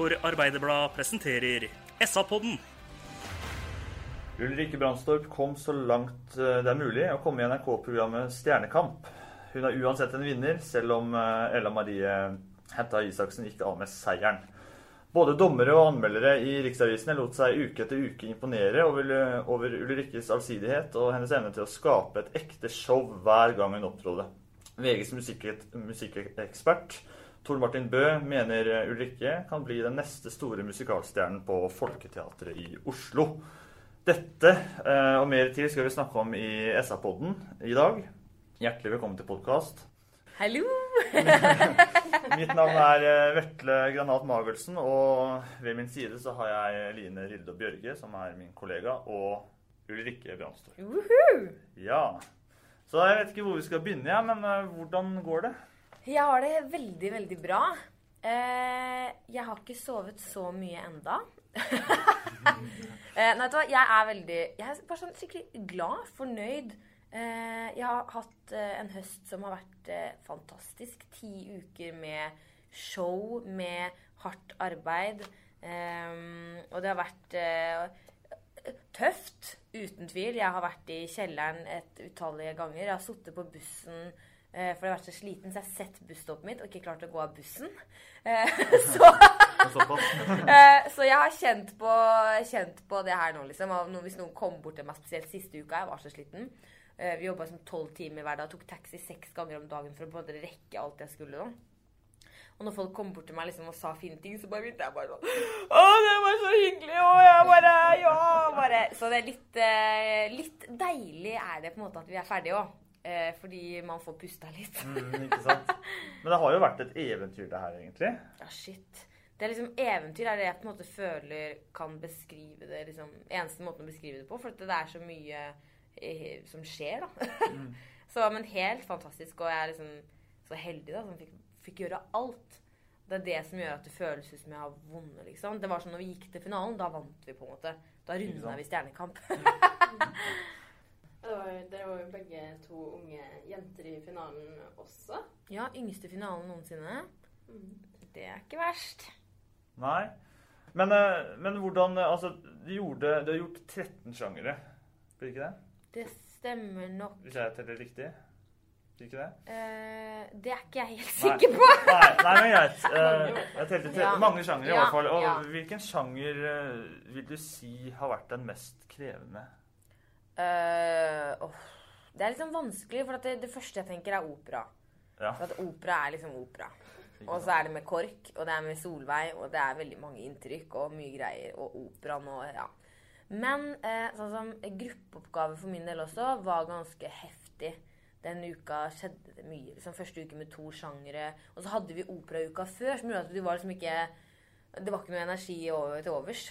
Sarpsborg Arbeiderblad presenterer SA-podden. Ulrikke Brandstorp kom så langt eh, det er mulig å komme i NRK-programmet Stjernekamp. Hun er uansett en vinner, selv om eh, Ella Marie Hetta Isaksen gikk av med seieren. Både dommere og anmeldere i riksavisene lot seg uke etter uke imponere over, over Ulrikkes allsidighet og hennes evne til å skape et ekte show hver gang hun opptrådte. VGs musikk- musikkekspert Tor Martin Bø mener Ulrikke kan bli den neste store musikalstjernen på Folketeatret i Oslo. Dette eh, og mer til skal vi snakke om i SA-podden i dag. Hjertelig velkommen til podkast. Hallo! Mitt navn er eh, Vetle Granat Magelsen, og ved min side så har jeg Line Rilde Bjørge, som er min kollega, og Ulrikke Brandstorp. Woohoo! Ja. Så jeg vet ikke hvor vi skal begynne, ja, men eh, hvordan går det? Jeg har det veldig, veldig bra. Eh, jeg har ikke sovet så mye enda. eh, nei, vet du hva, jeg er veldig Jeg er bare sånn skikkelig glad, fornøyd. Eh, jeg har hatt en høst som har vært fantastisk. Ti uker med show, med hardt arbeid. Og det har vært tøft, uten tvil. Jeg har vært i kjelleren et utallige ganger. Jeg har sittet på bussen for jeg har vært så sliten, så jeg har sett busstoppet mitt og ikke klart å gå av bussen. Eh, så, eh, så jeg har kjent på, kjent på det her nå, liksom. Hvis noen kom bort til meg spesielt siste uka, jeg var så sliten. Eh, vi jobba som tolv timer hver dag, tok taxi seks ganger om dagen for å både rekke alt jeg skulle. da. Og når folk kom bort til meg liksom, og sa fine ting, så bare begynte jeg bare sånn Å, det var så hyggelig! Å, jeg bare Ja! Bare. Så det er litt, eh, litt deilig er det på en måte at vi er ferdige òg. Eh, fordi man får pusta litt. Mm, ikke sant? Men det har jo vært et eventyr, det her, egentlig. Ja, shit. Det er liksom Eventyr er det jeg på en måte føler kan beskrive det liksom, Eneste måten å beskrive det på. For det er så mye eh, som skjer, da. så, men helt fantastisk. Og jeg er liksom så heldig da, som fikk, fikk gjøre alt. Det er det som gjør at det føles ut som jeg har vunnet. liksom. Det var sånn når vi gikk til finalen, da vant vi på en måte. Da runda vi Stjernekamp. Det var, dere var jo begge to unge jenter i finalen også. ja, yngste finalen noensinne. Mm. Det er ikke verst. Nei. Men, eh, men hvordan eh, Altså, du gjorde Du har gjort 13 sjangere. Blir det ikke det? Det stemmer nok. Hvis jeg teller riktig? Blir det ikke det? Uh, det er ikke jeg helt Nei. sikker på. Nei, nei men greit. Eh, jeg telte Ja. mange sjangere i Ja, hvert fall. Og ja. hvilken sjanger vil du si har vært den mest krevende? Eh, oh. det er liksom vanskelig, for at det, det første jeg tenker, er opera. Ja. For at opera er liksom opera. Og så er det med KORK, og det er med Solveig, og det er veldig mange inntrykk og mye greier. Og operaen og ja. Men eh, sånn som gruppeoppgave for min del også var ganske heftig. Den uka skjedde det mye. liksom Første uke med to sjangere. Og så hadde vi operauka før, som gjorde at det var liksom ikke Det var ikke noe energi over, til overs.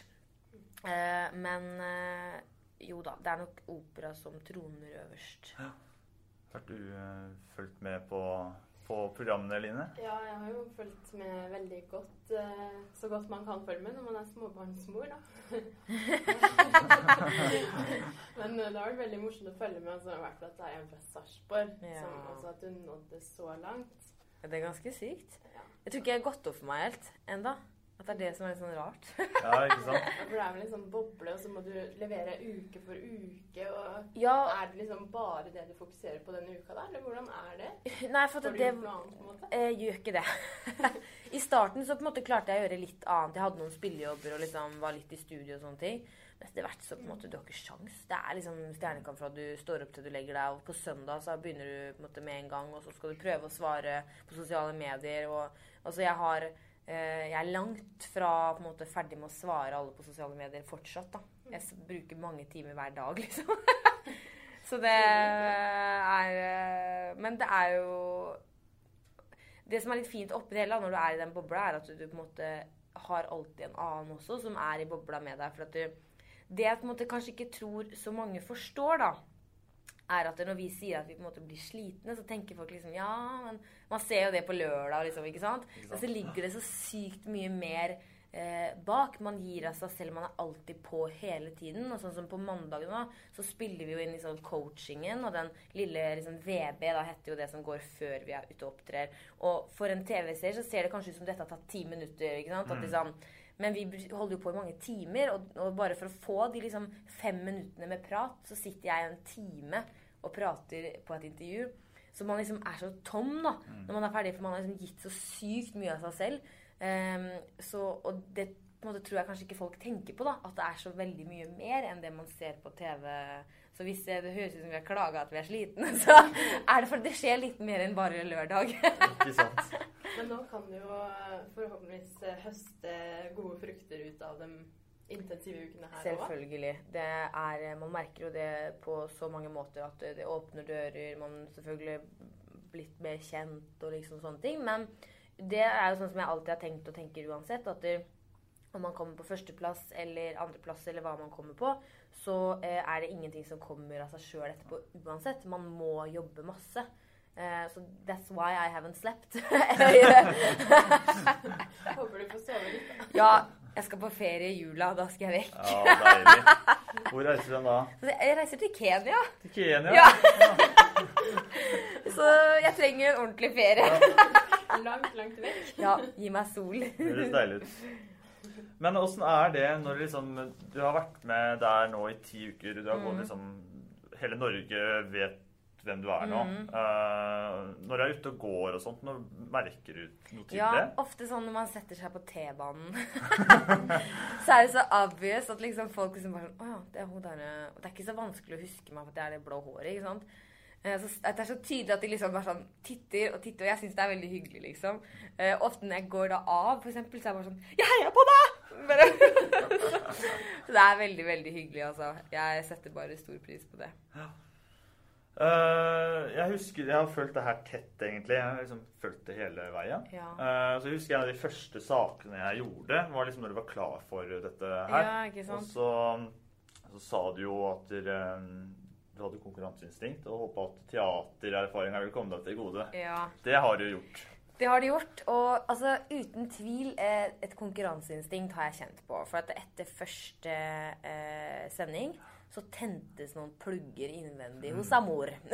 Eh, men eh, jo da, det er nok opera som troner øverst. Har du uh, fulgt med på, på programmene, Line? Ja, jeg har jo fulgt med veldig godt, Uh, så godt man kan følge med når man er småbarnsmor, da. Men uh, det har vært veldig morsomt å følge med, altså, i hvert fall at det er en fra Sarpsborg, Ja. som altså at hun nådde så langt. Ja, Det er ganske sykt. Ja. Jeg tror ikke jeg har gått opp for meg helt enda. At det er det som er litt sånn rart. Ja, ikke sant? Ja, For det er vel en sånn boble, og så må du levere uke for uke. og Ja. Er det liksom bare det du fokuserer på denne uka, da? Eller hvordan er det? Nei, for Får at du det gjort noe annet, på en måte? eh, gjør ikke det. I starten så på en måte klarte jeg å gjøre litt annet. Jeg hadde noen spillejobber og liksom var litt i studio og sånne ting. Men etter hvert så på en måte, du har ikke sjans. Det er liksom stjernekamp fra du står opp til du legger deg. Og på søndag så begynner du på en måte med en gang, og så skal du prøve å svare på sosiale medier. Og, altså jeg har Jeg er langt fra måte ferdig med å svare alle på sosiale medier fortsatt. da. Jeg bruker mange timer hver dag, liksom. så det er eh, Men det er jo det som er litt fint oppi det hele når du er i den bobla, er at du, du på en måte har alltid en annen også som er i bobla med deg. For at du, det jeg på en måte kanskje ikke tror så mange forstår, da, er at når vi sier at vi på en måte blir slitne, så tenker folk liksom Ja, men man ser jo det på lørdag, liksom, ikke sant? Men så ligger det så sykt mye mer eh, bak. Man gir av seg selv. Man er alltid på hele tiden. Og sånn som på mandag nå, så spiller vi jo inn i sånn coachingen, og den lille liksom, VB da heter jo det som går før vi er ute og opptrer. Og for en TV-seer så ser det kanskje ut som dette har tatt ti minutter. ikke sant? At liksom, men vi holder jo på i mange timer, og, og bare for å få de liksom fem minuttene med prat, så sitter jeg en time og prater på et intervju. Så man liksom er så tom da, når man er ferdig, for man har liksom gitt så sykt mye av seg selv. Um, så, og det på en måte tror jeg kanskje ikke folk tenker på, da, at det er så veldig mye mer enn det man ser på TV. Så hvis det, det høres ut som vi har klaga at vi er slitne, så er det fordi det skjer litt mer enn bare lørdag. Ikke sant? Men nå kan du jo eh, forhåpentligvis eh, høste gode frukter ut av de intensive ukene her. Selvfølgelig. Det er, man merker jo det på så mange måter at det, det åpner dører. Man selvfølgelig blitt mer kjent og liksom sånne ting. Men det er jo sånn som jeg alltid har tenkt og tenker uansett. At det, om man kommer på førsteplass eller andreplass eller hva man kommer på, så eh, er det ingenting som kommer av seg sjøl etterpå uansett. Man må jobbe masse. Eh, så that's why I haven't slept. Håper du får sove litt. da. ja, jeg skal på ferie i jula. Da skal jeg vekk. Ja, deilig. Hvor reiser du hen da? Jeg reiser til Kenya. Til Kenya? Ja. Så jeg trenger en ordentlig ferie. Langt, langt vekk. Ja, gi meg sol. Det høres deilig ut. Men åssen er det når liksom, du har vært med der nå i ti uker? Du har Mm. gått liksom Hele Norge vet hvem du er nå. Mm. Uh, når du er ute og går og sånt, når merker du noe til Ja, det? ofte sånn når man setter seg på T-banen, så er det så obvious at liksom folk liksom bare sånn Å ja, det er hun der eh». Det er ikke så vanskelig å huske meg for at det er det blå håret, ikke sant. Eh, Så det er så tydelig at de liksom bare sånn titter og titter, og jeg syns det er veldig hyggelig, liksom. Uh, Ofte når jeg går da av, for eksempel, så er jeg bare sånn Jeg heier på deg! Så det er veldig, veldig hyggelig, altså. Jeg setter bare stor pris på det. Eh, jeg husker, jeg har fulgt det her tett, egentlig. Jeg har liksom fulgt det hele veien. Ja. Uh, så jeg husker en av de første sakene jeg gjorde, var liksom når du var klar for dette her. Ja, ikke sant? Og så, så sa du jo at dere, du hadde konkurranseinstinkt og håpa at teatererfaringa ville komme deg til gode. Ja. Det har du gjort. Det har du gjort. Og altså, uten tvil eh, et konkurranseinstinkt har jeg kjent på. For at etter første eh, sending så tentes noen plugger innvendig hos Amor.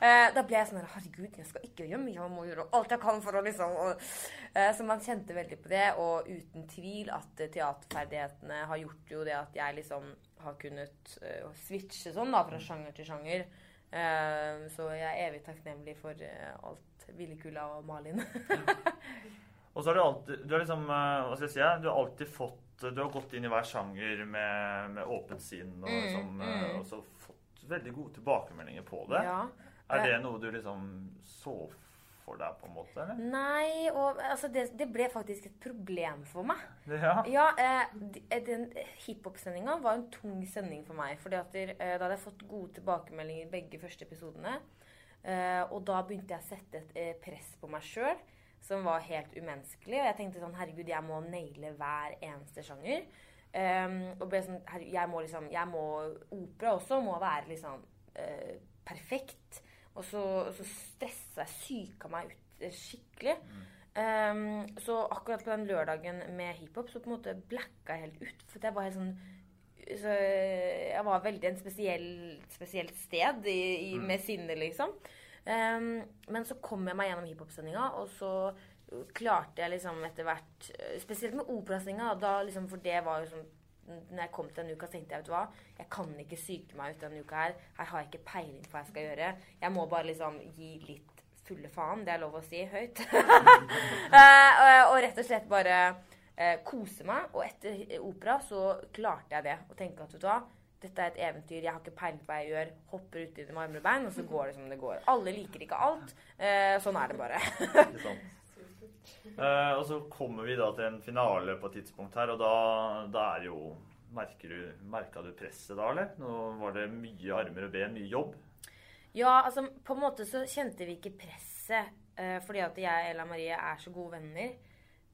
eh, da ble jeg sånn her, Herregud, jeg skal ikke hjem. Jeg må gjøre alt jeg kan for å liksom eh, Så man kjente veldig på det. Og uten tvil at teaterferdighetene har gjort jo det at jeg liksom har kunnet eh, switche sånn da, fra sjanger til sjanger. Så jeg er evig takknemlig for alt Villekulla og Malin. Og så har du alltid du har liksom, hva skal jeg si, du har alltid fått Du har gått inn i hver sjanger med, med åpent sinn og, Mm, liksom, eh, mm. og så fått veldig gode tilbakemeldinger på det. Ja. Er det Eh, noe du liksom så for deg, på en måte? eller? Nei, og altså det, det ble faktisk et problem for meg. Ja. Ja, eh, den hiphop-sendinga var en tung sending for meg. For eh, Da hadde jeg fått gode tilbakemeldinger i begge første episodene. Eh, og da begynte jeg å sette et eh, press på meg sjøl som var helt umenneskelig. Og jeg tenkte sånn Herregud, jeg må naile hver eneste sjanger. Um, og ble sånn herregud, jeg må liksom jeg må, Opera også må være liksom uh, perfekt. Og så, så stressa jeg syka meg ut eh, skikkelig. Um, så akkurat på den lørdagen med hiphop så på en måte blacka jeg helt ut. For jeg var helt sånn så jeg var veldig en spesiell, spesielt sted i, i, med sinne, liksom. Um, men så kom jeg meg gjennom hiphop-sendinga, og så klarte jeg liksom etter hvert eh, Spesielt med operasendinga, liksom, for det var jo sånn når jeg kom til denne uka, tenkte jeg vet du hva, jeg kan ikke syke meg ut denne uka her. Her har jeg ikke peiling på hva jeg skal gjøre. Jeg må bare liksom gi litt fulle faen. Det er lov å si høyt. uh, og rett og slett bare uh, kose meg. Og etter opera så klarte jeg det. Og tenke at vet du hva, dette er et eventyr, jeg har ikke peiling på hva jeg gjør. Hopper uti det med armer og bein, og så går det som det går. Alle liker ikke alt. Eh, sånn er det bare. Ikke sant? Eh, og så kommer vi da til en finale på et tidspunkt her, og da, da er jo Merker du, Merka du presset da, eller? Nå var det mye armer og ben, mye jobb. Ja, altså på en måte så kjente vi ikke presset. eh, fordi at jeg og Ella Marie er så gode venner.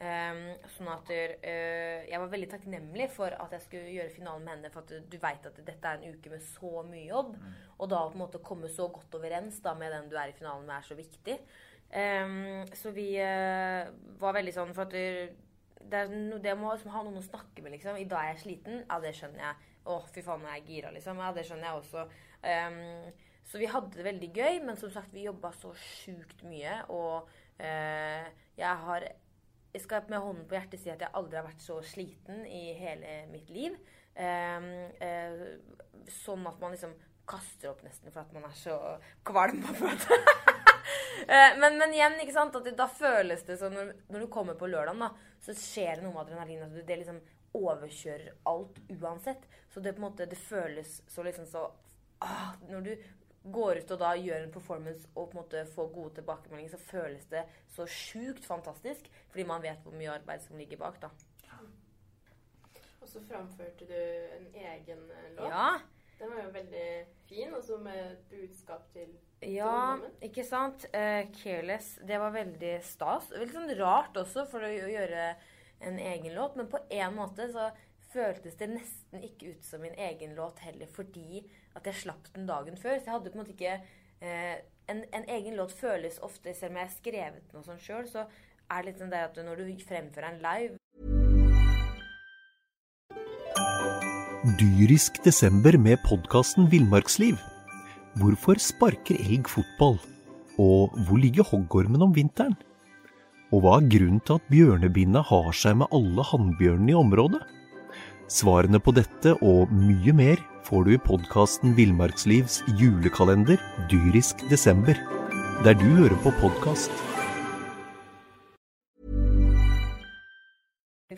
Um, sånn at uh, jeg var veldig takknemlig for at jeg skulle gjøre finalen med henne. For at du veit at dette er en uke med så mye jobb. Og da på en måte komme så godt overens da, med den du er i finalen med, er så viktig. Um, så vi uh, var veldig sånn For at det, er no, det må liksom ha noen å snakke med, liksom. I dag er jeg sliten. Ja, det skjønner jeg. Å, fy faen, nå er jeg gira, liksom. Ja, det skjønner jeg også. Um, så vi hadde det veldig gøy, men som sagt, vi jobba så sjukt mye. Og uh, jeg har Jeg skal med hånden på hjertet si at jeg aldri har vært så sliten i hele mitt liv. Um, eh, sånn at man liksom kaster opp nesten for at man er så kvalm. på en måte. Eh, men, men igjen, ikke sant, det, da føles det som når, når du kommer på lørdagen, da, så skjer det noe med adrenalin. Altså, det liksom overkjører alt uansett. Så det på en måte, det føles så liksom så ah, Når du går ut og da gjør en performance og på en måte får gode tilbakemeldinger, så føles det så sjukt fantastisk. Fordi man vet hvor mye arbeid som ligger bak, da. Og så framførte du en egen eh, låt. Ja. Den var jo veldig fin, også med budskap til Ja, ikke sant? Uh, 'Careless'. Det var veldig stas. Veldig sånn rart også for å gjøre en egen låt. Men på en måte så føltes det nesten ikke ut som min egen låt heller, fordi at jeg slapp den dagen før. Så jeg hadde på en måte ikke eh, en, en egen låt føles ofte, selv om jeg har skrevet noe sånn sjøl, så er det litt sånn det at når du fremfører en live Dyrisk desember med podkasten Villmarksliv. Hvorfor sparker elg fotball? Og hvor ligger hoggormen om vinteren? Og hva er grunnen til at bjørnebinna har seg med alle hannbjørnene i området? Svarene på dette og mye mer får du i podkasten Villmarkslivs julekalender Dyrisk desember, der du hører på podkast.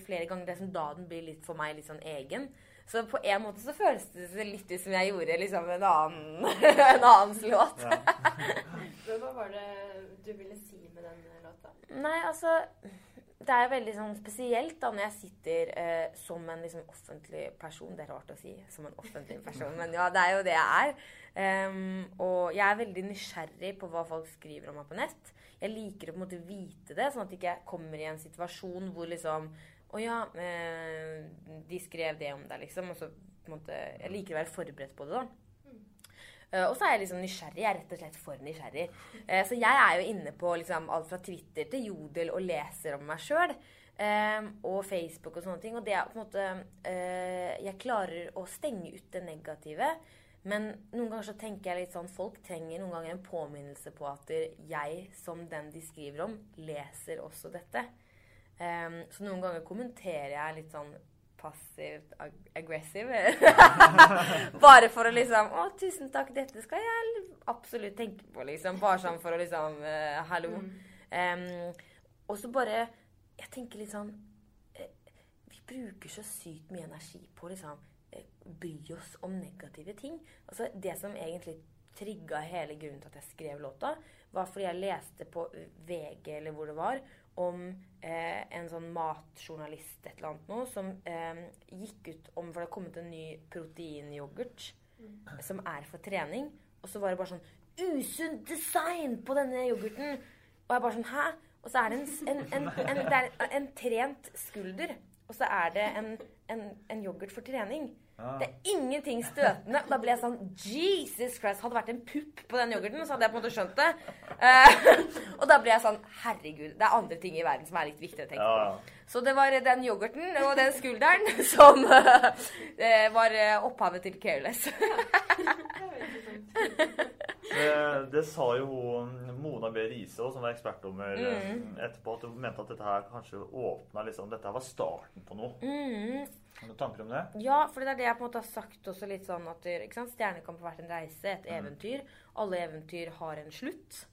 flere ganger. Det er sånn da den blir litt for meg litt sånn egen. Så på en måte så føles det litt ut som jeg gjorde liksom en annen en annens låt. Ja. hva var det du ville si med den låta? Nei, altså Det er veldig sånn spesielt da når jeg sitter eh, som en liksom offentlig person. Det er rart å si som en offentlig person, men ja, det er jo det jeg er. Um, og jeg er veldig nysgjerrig på hva folk skriver om meg på nett. Jeg liker å på en måte vite det, sånn at jeg ikke kommer i en situasjon hvor liksom Å ja, eh, de skrev det om deg, liksom. Og så på en måte Jeg liker å være forberedt på det, da. Eh, og så er jeg liksom nysgjerrig. Jeg er rett og slett for nysgjerrig. Eh, så jeg er jo inne på liksom alt fra Twitter til Jodel og leser om meg sjøl. og Facebook og sånne ting. Og det er på en måte eh, Jeg klarer å stenge ut det negative. Men noen ganger så tenker jeg litt sånn Folk trenger noen ganger en påminnelse på at jeg, som den de skriver om, leser også dette. Eh, så noen ganger kommenterer jeg litt sånn passivt ag aggressiv. Bare for å liksom Å, tusen takk, dette skal jeg absolutt tenke på, liksom. Bare sånn for å liksom uh, Hallo. Em, og så bare Jeg tenker litt sånn uh, Vi bruker så sykt mye energi på liksom uh, bry oss om negative ting. Altså, det som egentlig trigga hele grunnen til at jeg skrev låta, var fordi jeg leste på VG eller hvor det var, om eh, en sånn matjournalist et eller annet noe, som eh, gikk ut om For det har kommet en ny proteinyoghurt som er for trening. Og så var det bare sånn Usunt design på denne yoghurten! Og jeg bare sånn Hæ? Og så er det en, en, en, en, det er en trent skulder. Og så er det en, en, en yoghurt for trening. Det er ingenting støtende. Da ble jeg sånn Jesus Christ! Hadde det vært en pupp på den yoghurten, så hadde jeg på en måte skjønt det. Eh, og da ble jeg sånn Herregud, det er andre ting i verden som er litt viktigere å tenke Ja. Så det var den yoghurten og den skulderen som eh, var eh, opphavet til Careless. Det. Sa jo hun Mona B. Riise, som var ekspertdommer eh, Mm. etterpå, at hun mente at dette her kanskje åpna liksom Dette her var starten på noe. Mm. Har du noen tanker om det? Ja, for det er det jeg på en måte har sagt også litt sånn at? Stjernekamp har vært en reise, et Mm. eventyr. Alle eventyr har en slutt.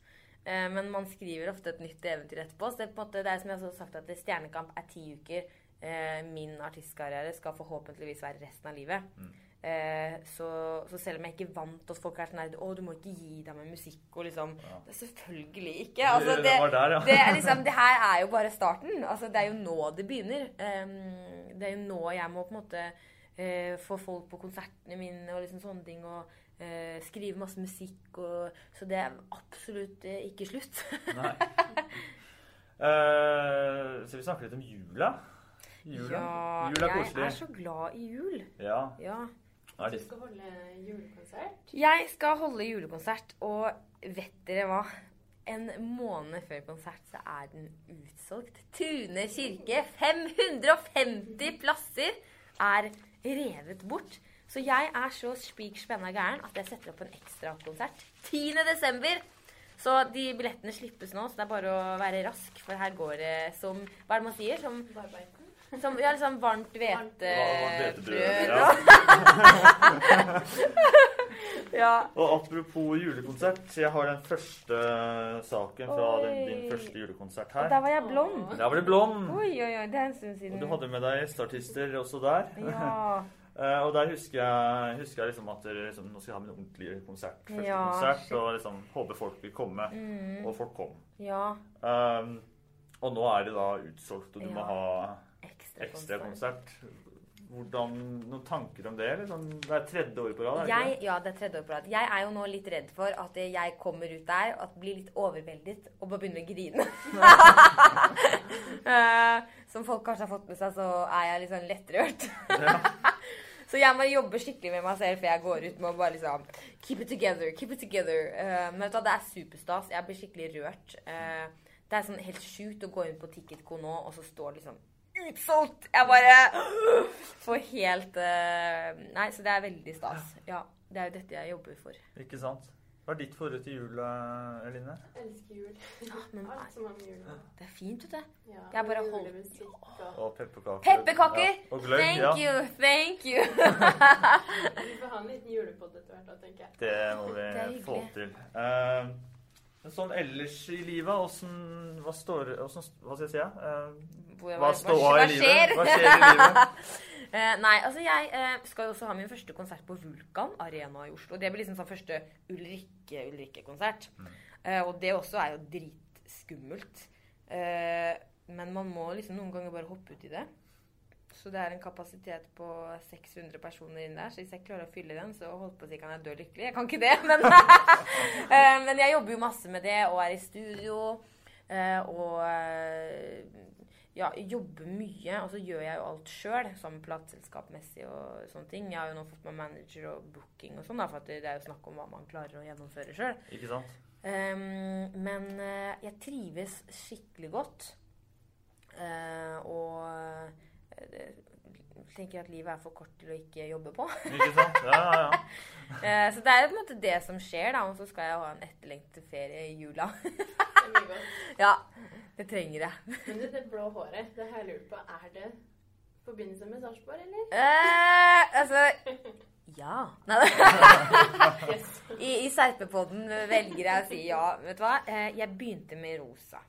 Eh, men man skriver ofte et nytt eventyr etterpå. Så det er på en måte, det er som jeg har sagt at Stjernekamp er ti uker. Eh, min artistkarriere skal forhåpentligvis være resten av livet. Mm. Eh, så, så selv om jeg ikke vant at folk er sånn her Å, du må ikke gi deg med musikk og liksom Det er selvfølgelig ikke. Altså, Det det, der, ja. det, er liksom, det her er jo bare starten. Altså, det er jo nå det begynner. Um, det er jo nå jeg må på en måte uh, få folk på konsertene mine og liksom sånne ting. Og uh, skrive masse musikk. Og, så det er absolutt uh, ikke slutt. Nei. Så vi snakker litt om jula. Jula, ja, jula er jeg koselig. er så glad i jul. Ja. Ja. Du skal holde julekonsert. Jeg skal holde julekonsert, og vet dere hva? En måned før konsert så er den utsolgt. Tune kirke, 550 plasser, er revet bort. Så jeg er så spik spenna gæren at jeg setter opp en ekstrakonsert 10. desember. Så de billettene slippes nå, så det er bare å være rask, for her går det som Hva er det man sier? Som. Som ja, liksom varmt hvetebrød. ja. ja. og apropos julekonsert, jeg har den første saken fra den, din første julekonsert her. Og der var jeg blond. Der var det blond. Oi, oi, oi. Det er en stund siden. Og du hadde med deg gjesteartister også der. Ja. Uh, og der husker jeg, husker jeg liksom at dere liksom, nå skal jeg ha min ordentlige konsert. Første Ja, konsert, shit. og liksom håper folk vil komme. Mm. Og folk kom. Ja. Um, og nå er det da utsolgt, og du må ha Ekstra, ekstra konsert. Hvordan, Noen tanker om det? eller? Sånn, det er tredje året på rad? Jeg, ja, det er tredje år på rad. Jeg er jo nå litt redd for at jeg kommer ut der og blir litt overveldet og bare begynner å grine. Eh, Som folk kanskje har fått med seg, så er jeg litt sånn lettrørt. så jeg må jobbe skikkelig med meg selv før jeg går ut med å bare liksom Keep it together, keep it together. Eh, men vet du hva, det er superstas. Jeg blir skikkelig rørt. Eh, det er sånn helt sjukt å gå inn på Ticketco nå, og så står liksom utsolgt! Jeg bare får helt eh, Nei, så det er veldig stas. Ja, det er jo dette jeg jobber for. Ikke sant? Hva er ditt forhold til jul, Eline? Jeg Elsker jul. men- Alt som har med jul Det er fint, vet du. Ja, Jeg bare julemusikk og Og pepperkaker. Pepperkaker! Ja. Og gløgg, Thank ja. you, thank you. Vi får ha en liten julepod etter hvert, da, tenker jeg. Det må vi Det få til. Eh, men sånn ellers i livet, åssen Hva står hvordan, Hva skal jeg si? Eh, Hvor- hva står i livet? skjer? Hva skjer i livet? Eh, nei, altså jeg eh, skal jo også ha min første konsert på Vulkan Arena i Oslo. Det blir liksom sånn første Ulrikke-Ulrikke-konsert. Eh, og det også er jo dritskummelt. Eh, men man må liksom noen ganger bare hoppe ut i det. Så det er en kapasitet på 600 personer inn der. Så hvis jeg klarer å fylle den, så holdt på å si kan jeg dø lykkelig. Jeg kan ikke det, men, eh, men jeg jobber jo masse med det og er i studio. eh, og eh, ja, jobber mye. Og så gjør jeg jo alt sjøl, som plateselskapmessig og sånne ting. Jeg har jo nå fått meg manager og booking og sånn, for det er jo snakk om hva man klarer å gjennomføre sjøl. Ikke sant? men jeg trives skikkelig godt. Og tenker at livet er for kort til å ikke jobbe på. Ikke sant? Ja, ja, ja. Eh, så det er på en måte det som skjer, da. Og så skal jeg ha en etterlengtet ferie i jula. Ja, det trenger jeg. Men det blå håret, det har jeg lurt på, er det forbindelse med Sarpsborg, eller? Eh, altså Ja. Nei. I, i Serpepodden velger jeg å si ja. Vet du hva? Eh, jeg begynte med rosa.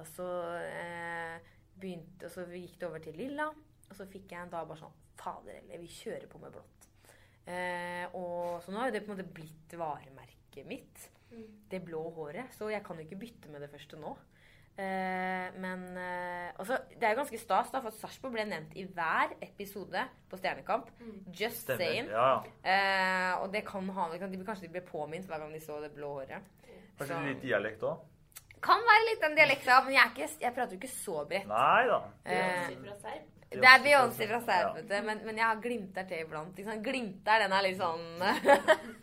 Altså eh, begynte, og så gikk det over til lilla. Og så fikk jeg en dag bare sånn Fader heller, vi kjører på med blått. Eh, og så nå har jo det på en måte blitt varemerket mitt. Det blå håret. Så jeg kan jo ikke bytte med det første nå. Eh, men eh, også, Det er jo ganske stas, da, for Sarpsborg ble nevnt i hver episode på Stjernekamp. Just Stemmer. saying. Ja. Eh, og det kan ha de, Kanskje de ble påminnet hver gang de så det blå håret. Kanskje Så- litt dialekt òg? Kan være litt den dialekta, men jeg, er ikke, jeg prater jo ikke så bredt. Nei da. Eh, det er Beyoncé fra Serp, Ja. vet du, men, men jeg har glimter til iblant. Liksom. Glimter, den er litt sånn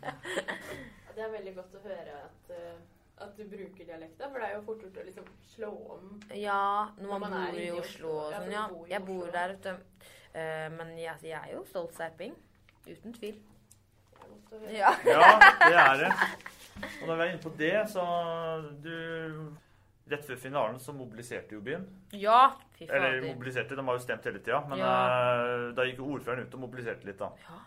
Det er veldig godt å høre at, eh, at du bruker dialekta, for det er jo fort gjort å liksom slå om. Ja, når man, Når man bor i Oslo og sånn. Ja, bor jeg bor der, vet du. Uh, men jeg, jeg er jo stolt serping. Uten tvil. Det er godt å høre. Ja. Ja, det er det. Og når vi er inne på det, så du Rett før finalen så mobiliserte jo byen. Ja, fy Eller mobiliserte, de har jo stemt hele tida. Men Ja. eh, da gikk jo ordføreren ut og mobiliserte litt, da. Ja.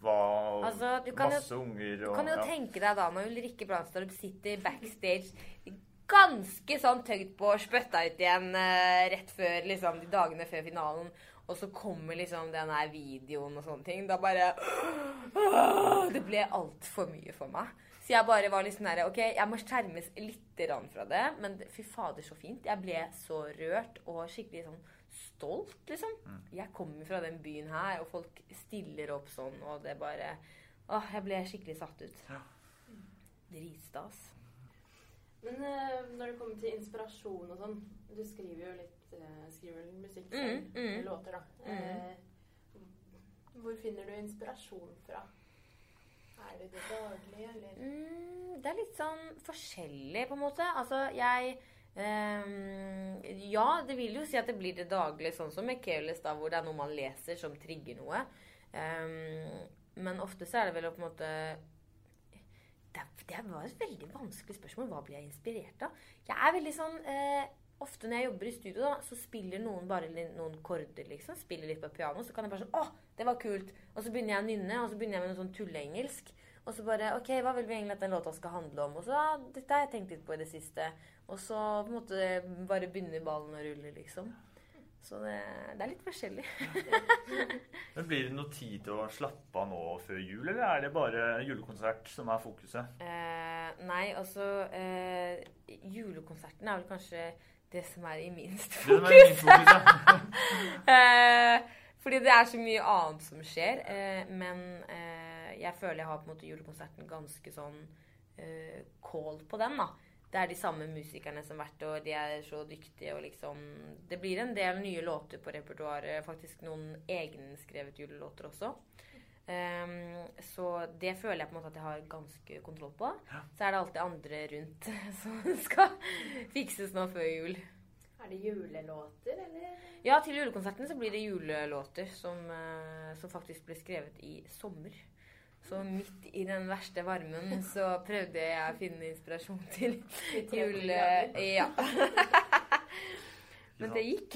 Var Altså, du kan jo- unger og Du kan jo ja. tenke deg da når Ulrikke Brandstorp sitter backstage ganske sånn tøyd på og spytta ut igjen eh, rett før liksom, de dagene før finalen. Og så kommer liksom den her videoen og sånne ting. Da bare Det ble altfor mye for meg. Så jeg bare var liksom der, ok, jeg må skjermes litt fra det. Men fy fader, så fint. Jeg ble så rørt og skikkelig sånn stolt, liksom. Jeg kommer fra den byen her, og folk stiller opp sånn, og det bare Åh, jeg ble skikkelig satt ut. Dritstas. Men eh, når det kommer til inspirasjon og sånn Du skriver jo litt eh, Skriver musikk Mm, mm. låter, da. Mm. Eh, hvor finner du inspirasjon fra? Er det det daglige, eller? Mm, det er litt sånn forskjellig, på en måte. Altså, jeg Um, Ja, det vil jo si at det blir det daglige, sånn som med da, hvor det er noe man leser som trigger noe. Um, men ofte så er det vel å på en måte det, var et veldig vanskelig spørsmål. Hva blir jeg inspirert av? Jeg er veldig sånn eh, Ofte når jeg jobber i studio, da, så spiller noen bare noen korder, liksom. Spiller litt på piano. Så kan jeg bare sånn Å, det var kult! Og så begynner jeg å nynne, og så begynner jeg med noe sånn tulleengelsk. Og så bare OK, hva vil vi egentlig at den låta skal handle om? Og så ja, dette har jeg tenkt litt på i det siste. Og så på en måte bare begynner ballen å rulle, liksom. Så det, det er litt forskjellig. Men Blir det noe tid til å slappe av nå før jul, eller er det bare julekonsert som er fokuset? Eh, nei, altså eh, Julekonserten er vel kanskje det som er i minst Det er minst fokus. ja. eh, fordi det er så mye annet som skjer. Eh, men eh, jeg føler jeg har på en måte julekonserten ganske sånn eh, call på den, da. Det er de samme musikerne som hvert år. De er så dyktige og liksom Det blir en del nye låter på repertoaret. Faktisk noen egenskrevet julelåter også. Um, så det føler jeg på en måte at jeg har ganske kontroll på. Så er det alltid andre rundt som skal fikses nå før jul. Er det julelåter, eller? Ja, til julekonserten så blir det julelåter som, eh, som faktisk ble skrevet i sommer. Så midt i den verste varmen så prøvde jeg å finne inspirasjon til jule... Ja. Men det gikk.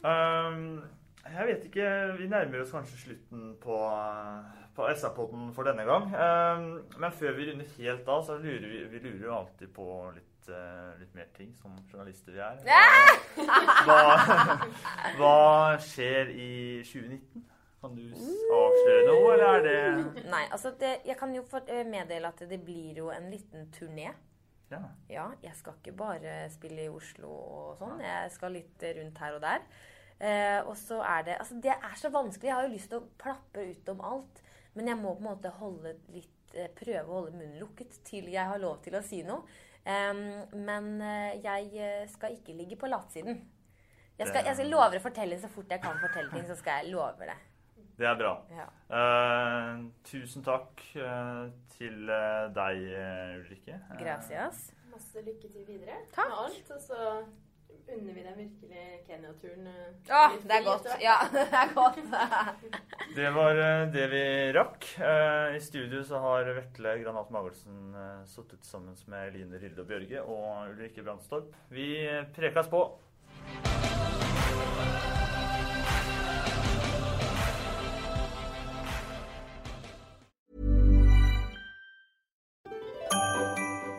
Um, jeg vet ikke Vi nærmer oss kanskje slutten på, på SR-podden for denne gang. Um, men før vi runder helt av, så lurer vi, vi lurer jo alltid på litt, eh, litt mer ting, som journalister vi er. Hva, hva skjer i 2019? Kan du avsløre noe, eller er det Nei, altså det, jeg kan jo eh, meddele at det blir jo en liten turné. Ja. Ja, jeg skal ikke bare spille i Oslo og sånn. Jeg skal litt rundt her og der. Eh, og så er det Altså, det er så vanskelig. Jeg har jo lyst til å plappe ut om alt. Men jeg må på en måte holde litt eh, Prøve å holde munnen lukket til jeg har lov til å si noe. Um, men eh, jeg eh, skal ikke ligge på latsiden. Jeg skal, jeg skal lover å fortelle så fort jeg kan fortelle ting, så skal jeg love det. Det er bra. Ja. Uh, tusen takk uh, til eh, deg, Ulrikke. Gracias. Masse lykke til videre Takk. med alt. Og så unner vi deg virkelig Kenya-turen. Å, litt det er godt. Ja, det er godt. Det var det vi rakk. I studio så har Vetle Granat Magelsen uh, sittet sammen med Line Rilde og Bjørge og Ulrikke Brandstorp. Vi prekas på.